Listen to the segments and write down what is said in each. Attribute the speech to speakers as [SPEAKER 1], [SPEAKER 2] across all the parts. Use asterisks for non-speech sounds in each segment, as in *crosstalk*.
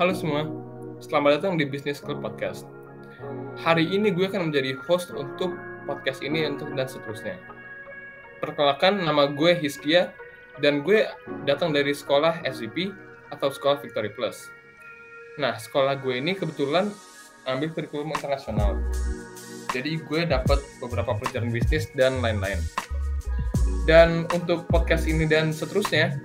[SPEAKER 1] Halo semua, selamat datang di Business Club Podcast. Hari ini gue akan menjadi host untuk podcast ini untuk dan seterusnya. Perkenalkan, nama gue Hiskia dan gue datang dari sekolah SVP atau sekolah Victory Plus. Nah, sekolah gue ini kebetulan ambil kurikulum internasional. Jadi gue dapat beberapa pelajaran bisnis dan lain-lain. Dan untuk podcast ini dan seterusnya,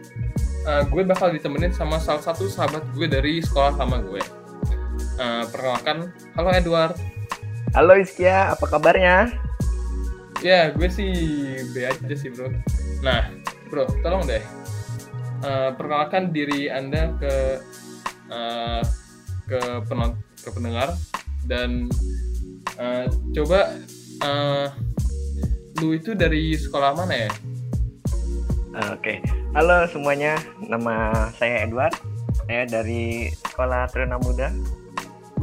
[SPEAKER 1] uh, gue bakal ditemenin sama salah satu sahabat gue dari sekolah lama gue. Uh, perkenalkan, halo Edward.
[SPEAKER 2] Halo Iskia, apa kabarnya?
[SPEAKER 1] Ya, gue sih B aja sih bro. Nah, bro, tolong deh. Uh, perkenalkan diri anda ke uh, ke penonton ke pendengar dan uh, coba uh, lu itu dari sekolah mana ya?
[SPEAKER 2] Oke, okay. Halo semuanya, nama saya Edward. Saya dari sekolah Truna Muda,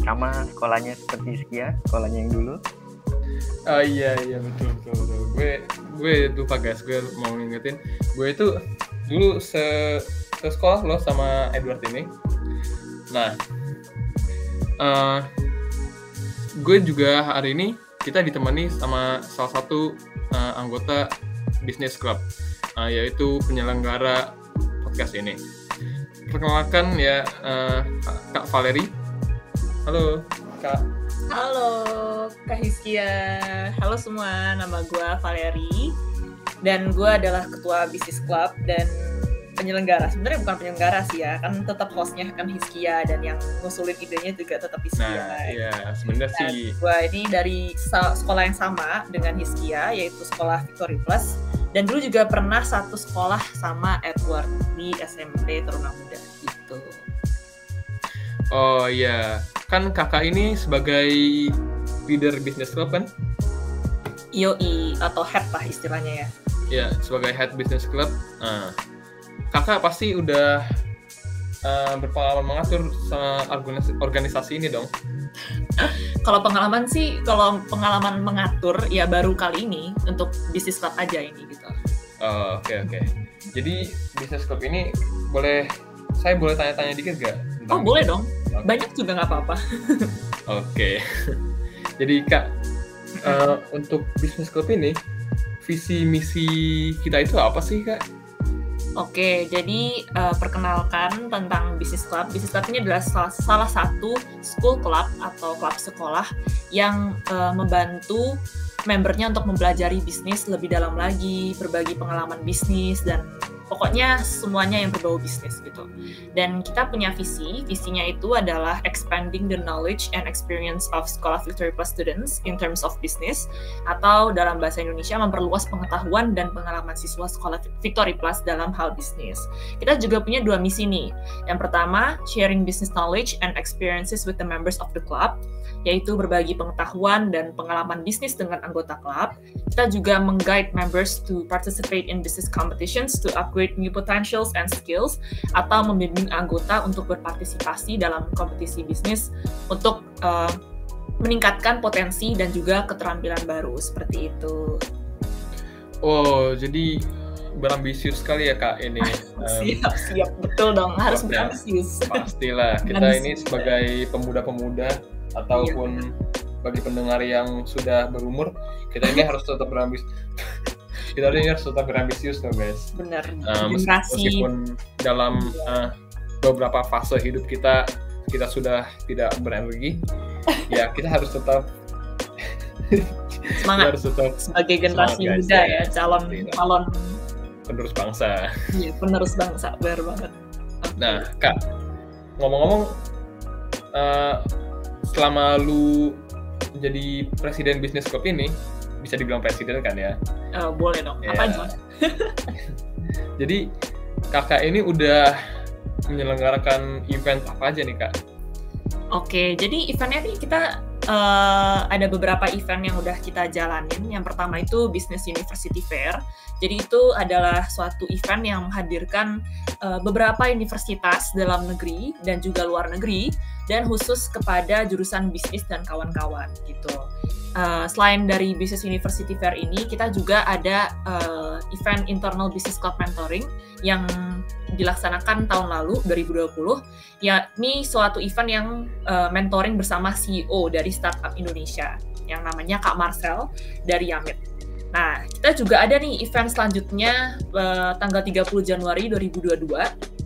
[SPEAKER 2] sama sekolahnya seperti Skia, sekolahnya yang dulu.
[SPEAKER 1] Oh iya iya betul betul, betul. gue gue lupa guys gue mau ngingetin gue itu dulu se, se sekolah loh sama Edward ini nah uh, gue juga hari ini kita ditemani sama salah satu uh, anggota bisnis club uh, yaitu penyelenggara podcast ini. Perkenalkan ya uh, Kak Valeri. Halo Kak.
[SPEAKER 3] Halo Kak Hiskia. Halo semua, nama gue Valeri dan gue adalah ketua bisnis club dan penyelenggara. Sebenarnya bukan penyelenggara sih ya, kan tetap hostnya kan Hiskia dan yang ngusulin idenya juga tetap Hiskia.
[SPEAKER 1] Nah, iya, sebenarnya sih.
[SPEAKER 3] Gue ini dari sekolah yang sama dengan Hiskia, yaitu sekolah Victory Plus dan dulu juga pernah satu sekolah sama Edward di SMP Teruna Muda gitu.
[SPEAKER 1] Oh iya, kan kakak ini sebagai leader business club kan?
[SPEAKER 3] IOI atau head lah istilahnya ya.
[SPEAKER 1] Ya, sebagai head business club. Nah, kakak pasti udah uh, berpengalaman mengatur organisasi, organisasi ini dong. *laughs*
[SPEAKER 3] kalau pengalaman sih, kalau pengalaman mengatur ya baru kali ini untuk bisnis club aja ini.
[SPEAKER 1] Oke oh, oke. Okay, okay. Jadi bisnis club ini boleh saya boleh tanya-tanya dikit gak?
[SPEAKER 3] Oh boleh dong. Okay. Banyak juga nggak apa-apa. *laughs*
[SPEAKER 1] oke. okay. Jadi kak uh, untuk bisnis club ini visi misi kita itu apa sih kak?
[SPEAKER 3] Oke, jadi uh, perkenalkan tentang bisnis club. Bisnis club ini adalah salah, salah satu school club atau klub sekolah yang uh, membantu membernya untuk mempelajari bisnis lebih dalam lagi, berbagi pengalaman bisnis dan pokoknya semuanya yang berbau bisnis gitu. Dan kita punya visi, visinya itu adalah expanding the knowledge and experience of Sekolah Victory Plus students in terms of business atau dalam bahasa Indonesia memperluas pengetahuan dan pengalaman siswa Sekolah Victory Plus dalam hal bisnis. Kita juga punya dua misi nih. Yang pertama, sharing business knowledge and experiences with the members of the club yaitu berbagi pengetahuan dan pengalaman bisnis dengan anggota klub. Kita juga mengguide members to participate in business competitions to upgrade new potentials and skills atau membimbing anggota untuk berpartisipasi dalam kompetisi bisnis untuk uh, meningkatkan potensi dan juga keterampilan baru seperti itu.
[SPEAKER 1] Oh, jadi berambisius sekali ya kak ini. *laughs*
[SPEAKER 3] siap, siap, betul dong harus berambisius.
[SPEAKER 1] Pastilah kita ini sebagai pemuda-pemuda ataupun iya. bagi pendengar yang sudah berumur kita ini *laughs* harus tetap berambis *laughs* kita ini harus tetap berambisius loh guys.
[SPEAKER 3] Benar.
[SPEAKER 1] Uh, meskipun dalam uh, beberapa fase hidup kita kita sudah tidak berenergi *laughs* ya kita harus tetap
[SPEAKER 3] semangat. *laughs* Harus tetap sebagai generasi semangat, muda ya, ya. calon calon
[SPEAKER 1] penerus bangsa.
[SPEAKER 3] Iya penerus bangsa benar banget.
[SPEAKER 1] Nah kak ngomong-ngomong uh, selama lu jadi presiden bisnis club ini bisa dibilang presiden kan ya?
[SPEAKER 3] Uh, boleh dong. Ya. Apa aja? *laughs*
[SPEAKER 1] jadi kakak ini udah menyelenggarakan event apa aja nih kak?
[SPEAKER 3] Oke, jadi eventnya nih kita uh, ada beberapa event yang udah kita jalanin. Yang pertama itu Business University Fair. Jadi itu adalah suatu event yang menghadirkan uh, beberapa universitas dalam negeri dan juga luar negeri dan khusus kepada jurusan bisnis dan kawan-kawan gitu. Uh, selain dari Business University Fair ini, kita juga ada uh, event Internal Business Club Mentoring yang dilaksanakan tahun lalu 2020. Ya, ini suatu event yang uh, mentoring bersama CEO dari startup Indonesia yang namanya Kak Marcel dari Yamit. Nah, kita juga ada nih event selanjutnya uh, tanggal 30 Januari 2022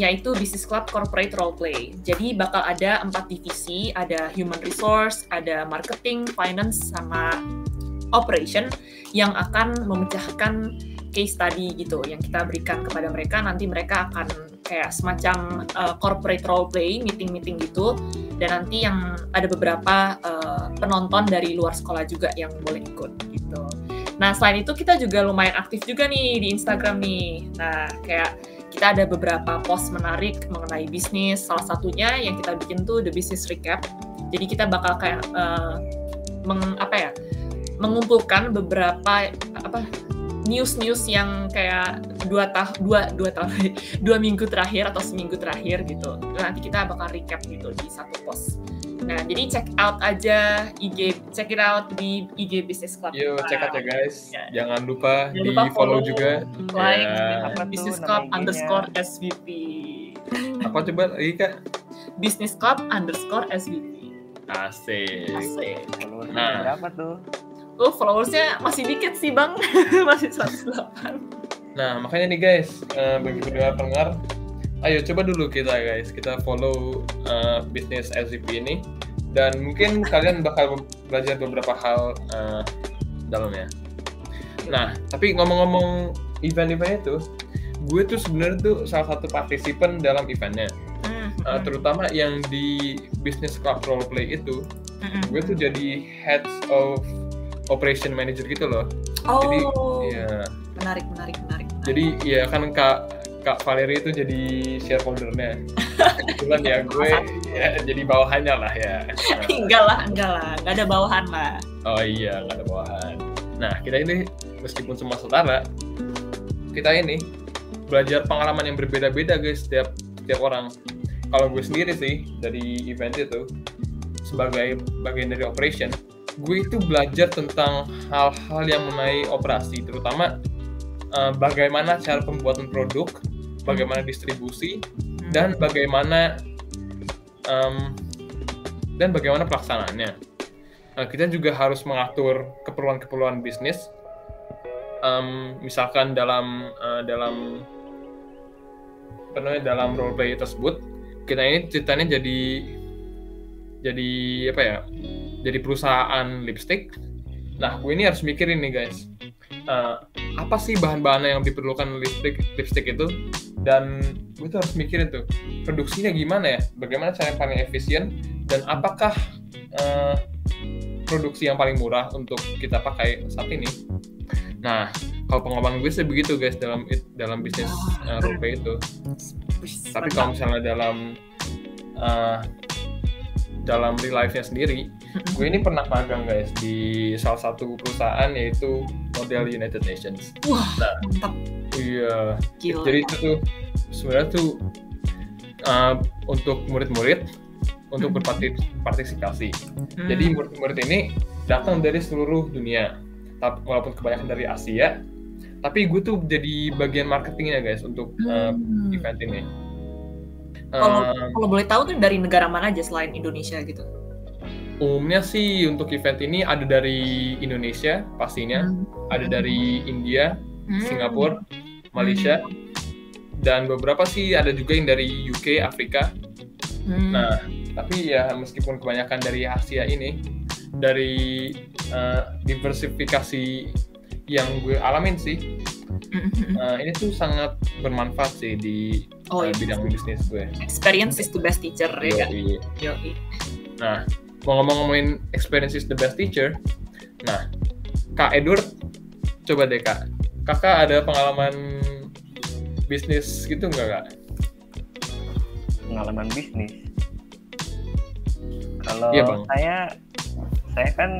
[SPEAKER 3] yaitu Business Club Corporate Role Play. Jadi bakal ada empat divisi, ada Human Resource, ada Marketing, Finance, sama Operation yang akan memecahkan case study gitu yang kita berikan kepada mereka. Nanti mereka akan kayak semacam uh, corporate role play, meeting-meeting gitu. Dan nanti yang ada beberapa uh, penonton dari luar sekolah juga yang boleh ikut gitu. Nah selain itu kita juga lumayan aktif juga nih di Instagram nih. Nah kayak kita ada beberapa post menarik mengenai bisnis. Salah satunya yang kita bikin tuh the business recap. Jadi kita bakal kayak uh, meng, ya mengumpulkan beberapa apa news-news yang kayak dua tahun dua dua tahun *laughs* dua minggu terakhir atau seminggu terakhir gitu. Nanti kita bakal recap gitu di satu post. Nah, jadi check out aja IG, check it out di IG Business Club.
[SPEAKER 1] Yo, check out ya guys. Ya. Jangan lupa
[SPEAKER 3] Jangan
[SPEAKER 1] di
[SPEAKER 3] lupa
[SPEAKER 1] follow,
[SPEAKER 3] follow,
[SPEAKER 1] juga.
[SPEAKER 3] Like
[SPEAKER 1] Ya.
[SPEAKER 2] Apa tuh
[SPEAKER 3] Business Club underscore SVP.
[SPEAKER 1] Apa coba lagi kak?
[SPEAKER 3] Business Club underscore SVP.
[SPEAKER 1] Asik.
[SPEAKER 3] Asik.
[SPEAKER 1] Nah.
[SPEAKER 2] berapa tuh?
[SPEAKER 3] Oh, followersnya masih dikit sih bang, *laughs* masih 108.
[SPEAKER 1] Nah, makanya nih guys, eh, bagi pendengar pendengar, ayo coba dulu kita guys, kita follow eh, bisnis SCP ini, dan mungkin kalian bakal belajar beberapa hal eh, dalamnya. Nah, tapi ngomong-ngomong event-event itu, gue tuh sebenarnya tuh salah satu partisipan dalam eventnya,
[SPEAKER 3] Hmm,
[SPEAKER 1] Eh, terutama yang di Business Club Roleplay itu,
[SPEAKER 3] hmm.
[SPEAKER 1] gue tuh jadi head of operation manager gitu loh.
[SPEAKER 3] Oh,
[SPEAKER 1] Jadi, ya.
[SPEAKER 3] menarik, menarik, menarik.
[SPEAKER 1] Jadi ya kan Kak Kak Valeri itu jadi shareholdernya. Kebetulan ya *laughs* gue ya, jadi bawahannya lah ya. Nah, *laughs*
[SPEAKER 3] enggak lah, enggak lah, enggak ada bawahan lah.
[SPEAKER 1] oh iya nggak ada bawahan. Nah kita ini meskipun semua setara, kita ini belajar pengalaman yang berbeda-beda guys setiap setiap orang. Kalau gue sendiri sih dari event itu sebagai bagian dari operation, gue itu belajar tentang hal-hal yang mengenai operasi, terutama eh, bagaimana cara pembuatan produk, bagaimana distribusi,
[SPEAKER 3] Hmm.
[SPEAKER 1] dan bagaimana em, dan bagaimana pelaksanaannya. Nah, kita juga harus mengatur keperluan-keperluan bisnis, Em, misalkan dalam eh, dalam apa namanya dalam role play tersebut kita ini ceritanya jadi jadi apa ya jadi perusahaan lipstick. Nah, gue ini harus mikirin nih guys, eh, apa sih bahan-bahan yang diperlukan lipstick lipstick itu? Dan gue tuh harus mikirin tuh produksinya gimana ya? Bagaimana cara yang paling efisien? Dan apakah eh, produksi yang paling murah untuk kita pakai saat ini? Nah kalau pengalaman gue sih begitu guys dalam dalam bisnis eh, roleplay itu. Tapi kalau misalnya dalam eh, dalam real life-nya sendiri gue ini pernah magang guys di salah satu perusahaan yaitu model United Nations
[SPEAKER 3] Wah,
[SPEAKER 1] Nah.
[SPEAKER 3] mantap.
[SPEAKER 1] iya
[SPEAKER 3] Gila.
[SPEAKER 1] jadi itu tuh sebenarnya tuh uh, untuk murid-murid untuk berpartisipasi.
[SPEAKER 3] Hmm.
[SPEAKER 1] Jadi murid-murid ini datang dari seluruh dunia, tapi walaupun kebanyakan dari Asia, tapi gue tuh jadi bagian marketingnya guys untuk uh,
[SPEAKER 3] Hmm.
[SPEAKER 1] event ini.
[SPEAKER 3] Kalau- Kalau boleh tahu tuh dari negara mana aja selain Indonesia gitu?
[SPEAKER 1] Umumnya sih untuk event ini ada dari Indonesia pastinya,
[SPEAKER 3] Hmm.
[SPEAKER 1] ada dari India,
[SPEAKER 3] Hmm.
[SPEAKER 1] Singapura, Malaysia, dan beberapa sih ada juga yang dari UK, Afrika.
[SPEAKER 3] Hmm.
[SPEAKER 1] Nah, tapi ya meskipun kebanyakan dari Asia ini, dari eh, diversifikasi yang gue alamin sih,
[SPEAKER 3] Hmm.
[SPEAKER 1] eh, ini tuh sangat bermanfaat sih di
[SPEAKER 3] Oh, iya.
[SPEAKER 1] bidang bisnis gue.
[SPEAKER 3] Experience is the best teacher, ya kan?
[SPEAKER 1] Yoi.
[SPEAKER 3] Yoi.
[SPEAKER 1] Nah, mau ngomong-ngomongin experience is the best teacher, nah, Kak Edward, coba deh Kak, Kakak ada pengalaman bisnis gitu nggak Kak?
[SPEAKER 2] pengalaman bisnis. Kalau
[SPEAKER 1] Bang.
[SPEAKER 2] saya saya kan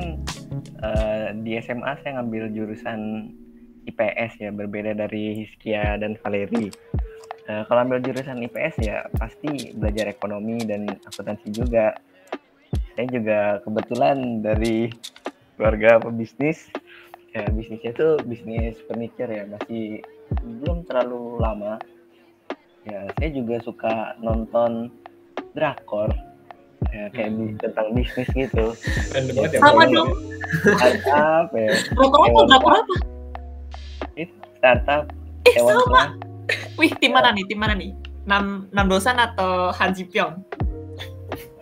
[SPEAKER 2] eh, di SMA saya ngambil jurusan IPS ya, berbeda dari Hiskia dan Valeri. Eh, kalau ambil jurusan IPS ya pasti belajar ekonomi dan akuntansi juga. Saya juga kebetulan dari keluarga pebisnis. Ya, bisnisnya itu bisnis furniture ya, masih belum terlalu lama. Ya, saya juga suka nonton drakor. Ya, kayak
[SPEAKER 1] Hmm.
[SPEAKER 2] bis- tentang bisnis gitu. Ya.
[SPEAKER 3] Sama dong.
[SPEAKER 2] Startup ya,
[SPEAKER 3] Drakor apa? Drakor apa?
[SPEAKER 2] startup
[SPEAKER 3] Eh,
[SPEAKER 2] hewan
[SPEAKER 3] sama. Wih, tim mana nih? Tim mana nih? Nam Nam Dosan atau Han Ji Pyong?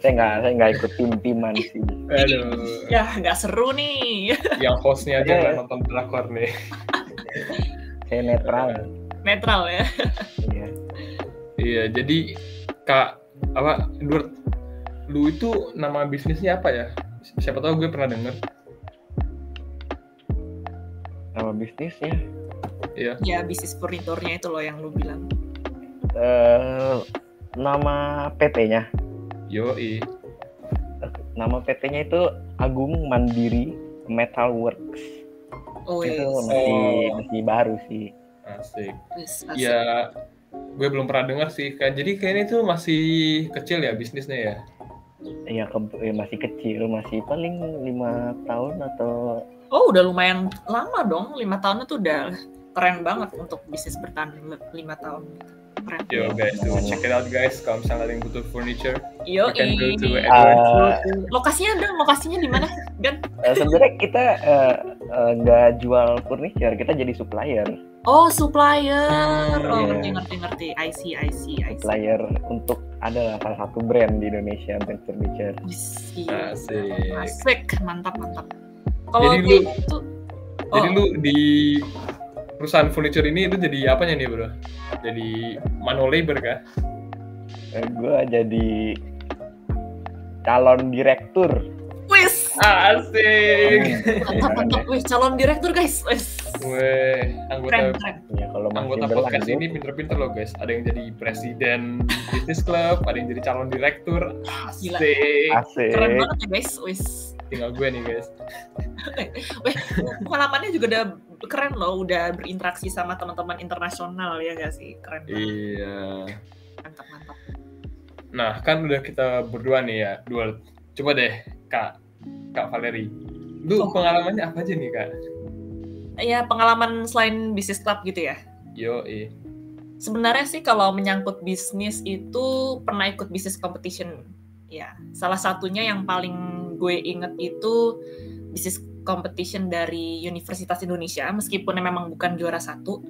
[SPEAKER 2] Saya nggak saya nggak ikut tim-timan sih.
[SPEAKER 1] Aduh,
[SPEAKER 3] Ya, nggak seru nih.
[SPEAKER 1] yang hostnya aja
[SPEAKER 2] Iya.
[SPEAKER 1] nggak nonton drakor nih.
[SPEAKER 2] Saya netral.
[SPEAKER 3] Netral ya.
[SPEAKER 2] Iya.
[SPEAKER 1] Iya, jadi kak apa Edward, lu itu nama bisnisnya apa ya? Siapa tahu gue pernah denger.
[SPEAKER 2] Nama bisnisnya
[SPEAKER 1] Iya.
[SPEAKER 3] Ya, bisnis furniturnya itu loh yang lu bilang.
[SPEAKER 2] eh nama PT-nya.
[SPEAKER 1] Yoi.
[SPEAKER 2] Nama PT-nya itu Agung Mandiri Metal Works.
[SPEAKER 3] Oh,
[SPEAKER 2] Itu
[SPEAKER 3] yes.
[SPEAKER 2] masih
[SPEAKER 1] Oh.
[SPEAKER 2] masih baru sih.
[SPEAKER 1] Asik.
[SPEAKER 3] Yes, asik.
[SPEAKER 1] Ya, gue belum pernah dengar sih. Kayak jadi kayaknya itu masih kecil ya bisnisnya ya.
[SPEAKER 2] Iya ke- eh, masih kecil, masih paling lima tahun atau
[SPEAKER 3] Oh, udah lumayan lama dong. Lima tahun itu udah keren banget untuk bisnis bertahan li- lima tahun.
[SPEAKER 1] Yo guys, tuh check it out guys. Kalau misalnya ada yang butuh furniture,
[SPEAKER 3] Yo,
[SPEAKER 1] you can go to Edward.
[SPEAKER 2] Eh,
[SPEAKER 3] lokasinya dong, lokasinya di mana? Dan
[SPEAKER 2] eh, sebenarnya kita eh, nggak jual furniture, kita jadi supplier,
[SPEAKER 3] oh, supplier. Oh,
[SPEAKER 2] iya.
[SPEAKER 3] ngerti ngerti ngerti. I see, I see, I see.
[SPEAKER 2] supplier untuk adalah salah satu brand di Indonesia brand furniture.
[SPEAKER 1] Asik.
[SPEAKER 3] Asik, mantap mantap. Kalau
[SPEAKER 1] Jadi lu- Jadi
[SPEAKER 3] oh,
[SPEAKER 1] lu di perusahaan furniture ini itu jadi apanya nih bro? Jadi manual labor kah?
[SPEAKER 2] Eh, gua jadi calon direktur.
[SPEAKER 3] wis,
[SPEAKER 1] Asik.
[SPEAKER 3] mantap mantap. Wih, calon direktur guys. Wis,
[SPEAKER 1] Weh,
[SPEAKER 3] keren
[SPEAKER 1] anggota
[SPEAKER 3] keren.
[SPEAKER 2] Ya kalau
[SPEAKER 1] anggota podcast ini pinter-pinter loh guys. Ada yang jadi presiden bisnis club, ada yang jadi calon direktur.
[SPEAKER 3] Gila.
[SPEAKER 1] Asik.
[SPEAKER 2] asik.
[SPEAKER 3] Keren banget ya guys. Wis.
[SPEAKER 1] Tinggal gue nih guys. *laughs*
[SPEAKER 3] Weh, pengalamannya juga udah keren loh, udah berinteraksi sama teman-teman internasional ya gak sih? Keren banget.
[SPEAKER 1] Iya.
[SPEAKER 3] Mantap mantap.
[SPEAKER 1] Nah, kan udah kita berdua nih ya, dua. Coba deh, Kak, Kak Valeri. Lu
[SPEAKER 3] Oh.
[SPEAKER 1] pengalamannya apa aja nih, Kak?
[SPEAKER 3] Ya, pengalaman selain bisnis club gitu ya.
[SPEAKER 1] Yo, eh.
[SPEAKER 3] Sebenarnya sih kalau menyangkut bisnis itu pernah ikut bisnis competition. Ya, salah satunya yang paling gue inget itu bisnis competition dari Universitas Indonesia, meskipun memang bukan juara satu.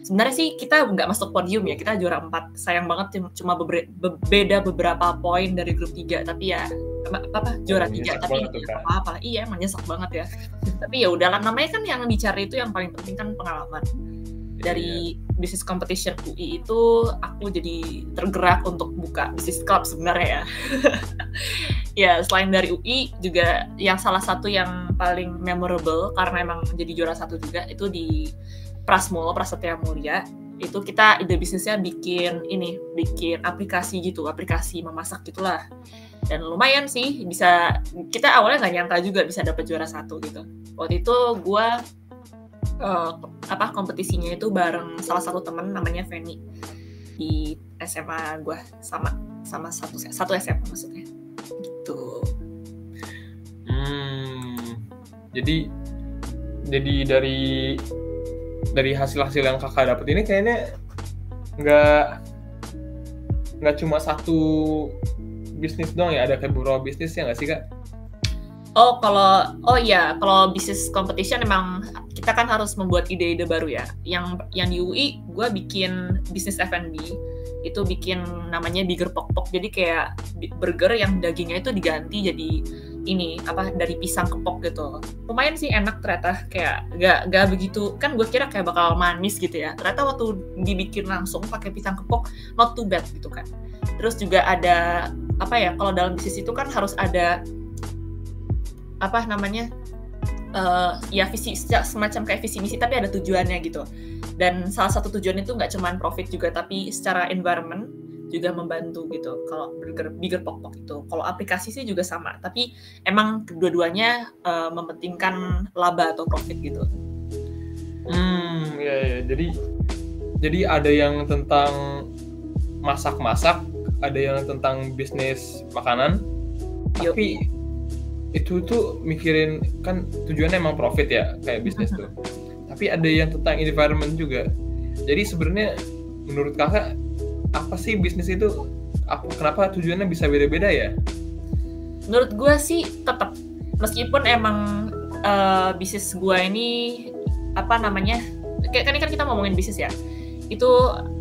[SPEAKER 3] Sebenarnya sih kita nggak masuk podium ya, kita juara empat. Sayang banget cum- cuma be- beda beberapa poin dari grup tiga, tapi ya apa, apa juara
[SPEAKER 1] Oh,
[SPEAKER 3] tiga, tapi apa apa. Iya, emang nyesek banget ya. tapi ya udah lah, namanya kan yang dicari itu yang paling penting kan pengalaman dari bisnis competition UI itu aku jadi tergerak untuk buka bisnis club sebenarnya ya. *laughs* ya selain dari UI juga yang salah satu yang paling memorable karena emang jadi juara satu juga itu di Prasmul Prasetya Mulia. Itu kita ide bisnisnya bikin ini bikin aplikasi gitu aplikasi memasak gitulah. Dan lumayan sih bisa kita awalnya nggak nyangka juga bisa dapat juara satu gitu. Waktu itu gua eh, apa kompetisinya itu bareng salah satu temen namanya Feni di SMA gue sama sama satu satu SMA maksudnya gitu
[SPEAKER 1] Hmm. Jadi jadi dari dari hasil-hasil yang kakak dapet ini kayaknya nggak nggak cuma satu bisnis doang ya ada kayak beberapa bisnis ya nggak sih kak?
[SPEAKER 3] oh kalau oh iya kalau bisnis competition emang kita kan harus membuat ide-ide baru ya. Yang yang di UI gue bikin bisnis F&B itu bikin namanya bigger pok pok. Jadi kayak burger yang dagingnya itu diganti jadi ini apa dari pisang kepok gitu. Lumayan sih enak ternyata kayak gak gak begitu. Kan gue kira kayak bakal manis gitu ya. Ternyata waktu dibikin langsung pakai pisang kepok not too bad gitu kan. Terus juga ada apa ya kalau dalam bisnis itu kan harus ada apa namanya eh, ya visi semacam kayak visi misi tapi ada tujuannya gitu dan salah satu tujuan itu nggak cuman profit juga tapi secara environment juga membantu gitu kalau burger bigger pok pok itu kalau aplikasi sih juga sama tapi emang kedua-duanya eh, mementingkan laba atau profit gitu
[SPEAKER 1] Hmm, ya, ya. Jadi Jadi ada yang tentang masak-masak, ada yang tentang bisnis makanan.
[SPEAKER 3] Yuk.
[SPEAKER 1] Tapi itu tuh mikirin kan tujuannya emang profit ya kayak bisnis tuh. Tapi ada yang tentang environment juga. Jadi sebenarnya menurut kakak apa sih bisnis itu? Apa, kenapa tujuannya bisa beda-beda ya?
[SPEAKER 3] menurut gue sih tetap meskipun emang eh, bisnis gue ini apa namanya kayak kan ini kan kita ngomongin bisnis ya itu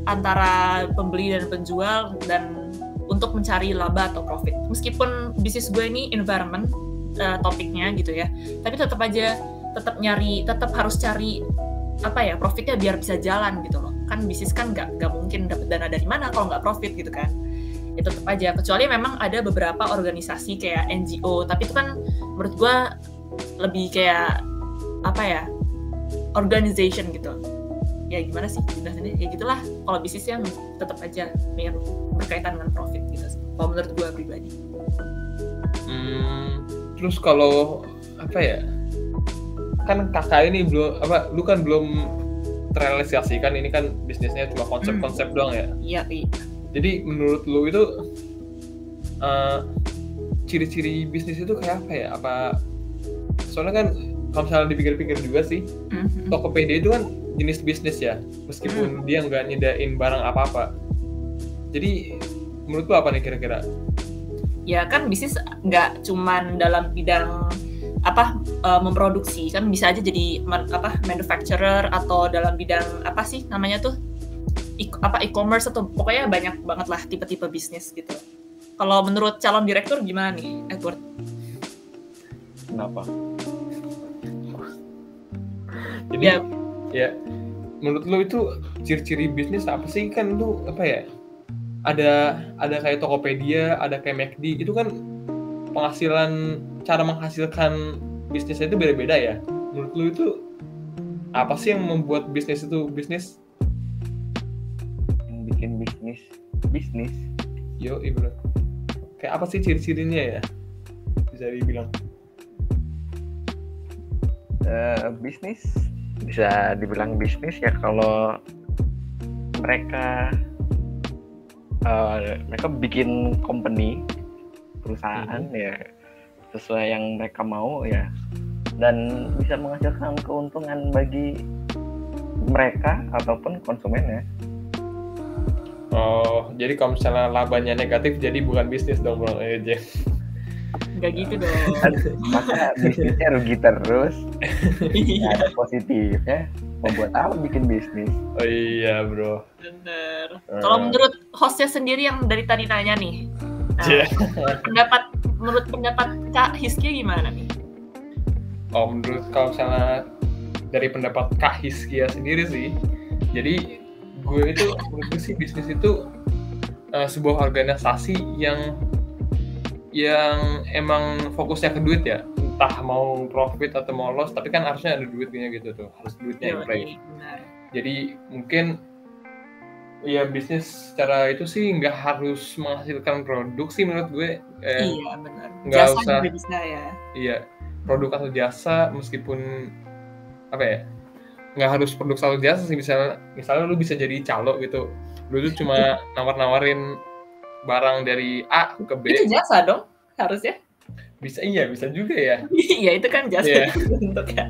[SPEAKER 3] antara pembeli dan penjual dan untuk mencari laba atau profit meskipun bisnis gue ini environment eh, topiknya gitu ya. Tapi tetap aja tetap nyari tetap harus cari apa ya profitnya biar bisa jalan gitu loh. Kan bisnis kan nggak nggak mungkin dapat dana dari mana kalau nggak profit gitu kan. Itu tetap aja kecuali memang ada beberapa organisasi kayak NGO tapi itu kan menurut gua lebih kayak apa ya organization gitu. Ya gimana sih jelasinnya? Ya gitulah kalau bisnis yang tetap aja berkaitan dengan profit gitu kalau menurut gua pribadi.
[SPEAKER 1] Hmm, terus kalau apa ya? Kan kakak ini belum apa? Lu kan belum terrealisasikan ini kan bisnisnya cuma konsep-konsep doang ya.
[SPEAKER 3] iya iya
[SPEAKER 1] Jadi menurut lu itu eh, ciri-ciri bisnis itu kayak apa ya? Apa soalnya kan kalau misalnya dipikir-pikir juga sih
[SPEAKER 3] Mhm.
[SPEAKER 1] Tokopedia itu kan jenis bisnis ya, meskipun dia nggak nyedain barang apa-apa. Jadi menurut lu apa nih kira-kira?
[SPEAKER 3] Ya kan bisnis nggak cuman dalam bidang apa eh, memproduksi kan bisa aja jadi man- apa manufacturer atau dalam bidang apa sih namanya tuh e- apa e-commerce atau pokoknya banyak banget lah tipe-tipe bisnis gitu. Kalau menurut calon direktur gimana nih, Edward?
[SPEAKER 2] Kenapa? *laughs*
[SPEAKER 1] Jadi
[SPEAKER 3] Ya.
[SPEAKER 1] ya menurut lu itu ciri-ciri bisnis apa sih kan lu apa ya? Ada ada kayak Tokopedia, ada kayak McD, itu kan penghasilan cara menghasilkan bisnisnya itu beda-beda ya. Menurut lu itu apa sih yang membuat bisnis itu bisnis?
[SPEAKER 2] Yang bikin bisnis bisnis
[SPEAKER 1] Yo, bro. Kayak apa sih ciri-cirinya ya? Bisa dibilang.
[SPEAKER 2] Eh, bisnis bisa dibilang bisnis ya kalau mereka eh, mereka bikin company perusahaan ya sesuai yang mereka mau ya dan bisa menghasilkan keuntungan bagi mereka ataupun konsumennya
[SPEAKER 1] Oh, jadi kalau misalnya labanya negatif jadi bukan bisnis dong, Bro. Eh, Jack.
[SPEAKER 3] Nggak gitu dong.
[SPEAKER 2] maka bisnisnya rugi terus
[SPEAKER 3] Iya, *laughs*
[SPEAKER 2] ada positifnya membuat apa bikin bisnis
[SPEAKER 1] Oh iya, Bro.
[SPEAKER 3] bener.
[SPEAKER 2] Eh,
[SPEAKER 3] Kalau menurut hostnya sendiri yang dari tadi nanya nih, nah,
[SPEAKER 1] Iya.
[SPEAKER 3] pendapat menurut pendapat Kak Hiski gimana nih?
[SPEAKER 1] Oh, menurut kalau misalnya dari pendapat Kak Hiskia sendiri sih, jadi gue itu menurut gue sih bisnis itu eh, sebuah organisasi yang yang emang fokusnya ke duit ya, entah mau profit atau mau loss, tapi kan harusnya ada duitnya gitu tuh, harus duitnya yang play. Jadi mungkin ya bisnis secara itu sih nggak harus menghasilkan produk sih menurut gue. Eh,
[SPEAKER 3] Iya benar.
[SPEAKER 1] nggak
[SPEAKER 3] Jasa
[SPEAKER 1] usah.
[SPEAKER 3] juga bisa ya.
[SPEAKER 1] iya produk atau jasa meskipun apa ya nggak harus produk atau jasa sih misalnya misalnya lu bisa jadi calo gitu lu tuh cuma *laughs* nawar-nawarin barang dari A ke B
[SPEAKER 3] Itu jasa dong harusnya.
[SPEAKER 1] Bisa iya bisa juga ya *laughs*
[SPEAKER 3] Iya itu kan jasa
[SPEAKER 1] Iya. *laughs*
[SPEAKER 3] bentuknya.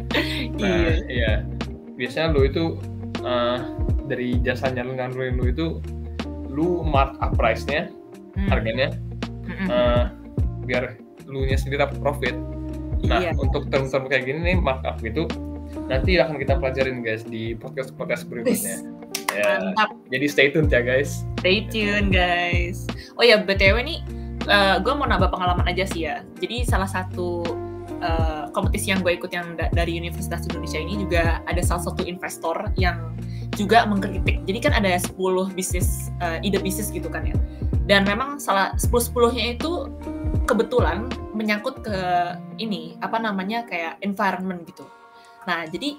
[SPEAKER 1] nah
[SPEAKER 3] Iya.
[SPEAKER 1] iya biasanya lu itu eh, dari jasanya lu nganurin lu itu lu mark up price-nya
[SPEAKER 3] Hmm.
[SPEAKER 1] harganya
[SPEAKER 3] Mm-mm.
[SPEAKER 1] eh, biar lu nya sendiri dapat profit Nah,
[SPEAKER 3] Iya.
[SPEAKER 1] untuk term-term kayak gini nih markup gitu nanti akan kita pelajarin guys di podcast-podcast berikutnya. Ya,
[SPEAKER 3] Mantap.
[SPEAKER 1] jadi stay tune ya guys.
[SPEAKER 3] Stay tune guys. Oh ya btw nih, gue mau nambah pengalaman aja sih ya. Jadi salah satu eh, kompetisi yang gue ikut yang da- dari Universitas Indonesia ini juga ada salah satu investor yang juga mengkritik. Jadi kan ada 10 bisnis eh, ide bisnis gitu kan ya. Dan memang salah 10 10-nya itu kebetulan menyangkut ke ini apa namanya kayak environment gitu. Nah, jadi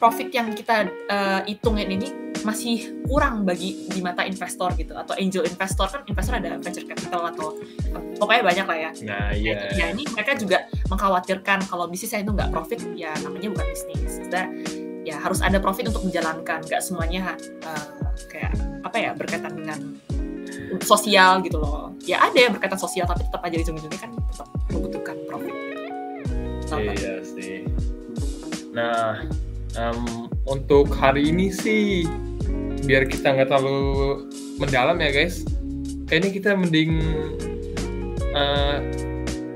[SPEAKER 3] profit yang kita eh, hitungin ini masih kurang bagi di mata investor gitu atau angel investor kan investor ada venture capital atau pokoknya banyak lah ya.
[SPEAKER 1] Nah,
[SPEAKER 3] Nah,
[SPEAKER 1] iya.
[SPEAKER 3] dia. ini mereka juga mengkhawatirkan kalau bisnisnya itu nggak profit ya namanya bukan bisnis. Nah, ya harus ada profit untuk menjalankan nggak semuanya uh, kayak apa ya berkaitan dengan sosial gitu loh ya ada yang berkaitan sosial tapi tetap aja ujung-ujungnya kan tetap membutuhkan profit
[SPEAKER 1] iya sih nah um, untuk hari ini sih biar kita nggak terlalu mendalam ya guys. Kayaknya kita mending uh,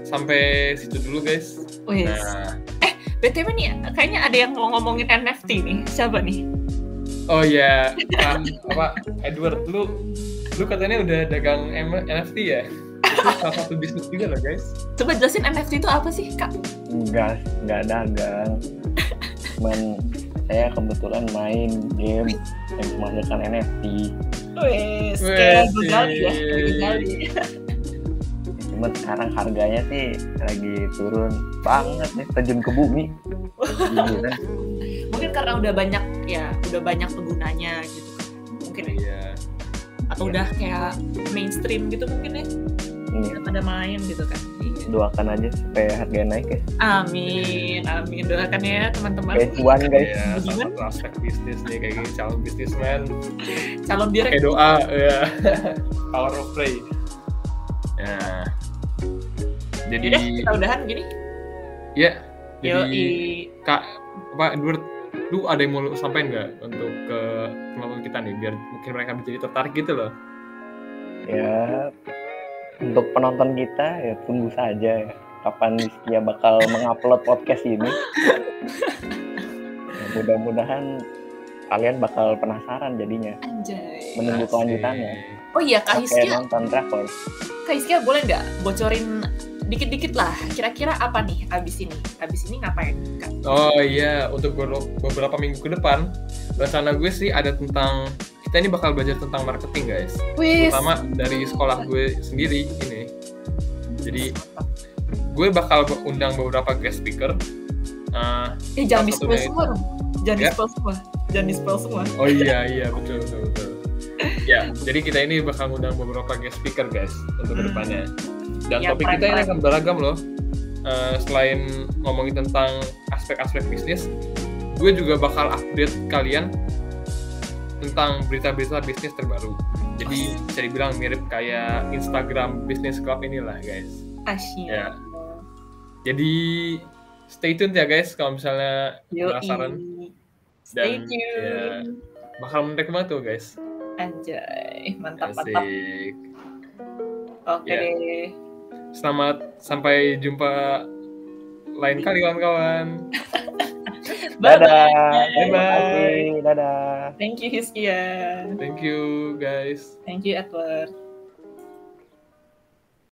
[SPEAKER 1] sampai situ dulu guys.
[SPEAKER 3] Wih. Nah, eh btw nih kayaknya ada yang mau ngomongin NFT nih. Siapa nih?
[SPEAKER 1] Oh ya yeah. apa Edward. Lu lu katanya udah dagang NFT ya? Itu salah satu bisnis juga loh guys.
[SPEAKER 3] Coba jelasin NFT itu apa sih kak?
[SPEAKER 2] Enggak enggak dagang. cuman *laughs* saya kebetulan main game yang menghasilkan NFT
[SPEAKER 3] Wes, kayak Gali ya, Gali.
[SPEAKER 2] Cuma sekarang harganya sih lagi turun banget nih, terjun ke bumi. *laughs*
[SPEAKER 3] Mungkin karena udah banyak ya, udah banyak penggunanya gitu kan. Mungkin ya.
[SPEAKER 1] Iya.
[SPEAKER 3] Atau udah kayak mainstream gitu mungkin ya. Iya. Pada main gitu kan.
[SPEAKER 2] Doakan aja supaya harganya naik ya.
[SPEAKER 3] Amin, amin. Doakan ya teman-teman.
[SPEAKER 2] Kayak cuan guys.
[SPEAKER 1] Ya, salah satu aspek bisnis nih kayak gini calon bisnismen.
[SPEAKER 3] Calon direct.
[SPEAKER 1] Kayak doa ya. Power of play. Ya.
[SPEAKER 3] Jadi Yaudah, kita udahan gini.
[SPEAKER 1] Ya. Jadi
[SPEAKER 3] Yoi.
[SPEAKER 1] Kak Pak Edward lu ada yang mau sampaikan nggak untuk ke penonton kita nih biar mungkin mereka menjadi tertarik gitu loh
[SPEAKER 2] ya untuk penonton kita ya tunggu saja ya kapan Rizkia bakal mengupload podcast ini. ya, mudah-mudahan kalian bakal penasaran jadinya.
[SPEAKER 3] Anjay.
[SPEAKER 2] Menunggu kelanjutannya.
[SPEAKER 3] Oh iya, Kak Hiskia.
[SPEAKER 2] nonton drakor.
[SPEAKER 3] Kak Hiskia boleh nggak bocorin dikit-dikit lah kira-kira apa nih abis ini abis ini ngapain Kak?
[SPEAKER 1] oh iya untuk beberapa minggu ke depan rencana gue sih ada tentang kita ini bakal belajar tentang marketing guys. Terutama dari sekolah gue sendiri ini. Jadi gue bakal undang beberapa guest speaker.
[SPEAKER 3] Uh, eh jangan di spill semua jangan ya? di spill semua. Jangan di spill semua.
[SPEAKER 1] Oh iya iya betul betul betul. Ya jadi kita ini bakal undang beberapa guest speaker guys untuk hmm. ke depannya. Dan ya, topik kita ini akan beragam loh. Uh, selain ngomongin tentang aspek-aspek bisnis, gue juga bakal update kalian tentang berita-berita bisnis terbaru. Jadi bisa dibilang mirip kayak Instagram Business Club inilah guys.
[SPEAKER 3] Asyik.
[SPEAKER 1] Ya. Jadi stay tune ya guys kalau misalnya penasaran.
[SPEAKER 3] Stay Dan tune. ya
[SPEAKER 1] bakal menarik banget tuh guys.
[SPEAKER 3] Anjay, mantap Asik. mantap. Oke okay ya.
[SPEAKER 1] Selamat sampai jumpa lain kali kawan-kawan. *laughs*
[SPEAKER 2] Dadah. Bye bye. Dadah.
[SPEAKER 3] Thank you Hiskia.
[SPEAKER 1] Thank you guys.
[SPEAKER 3] Thank you Edward.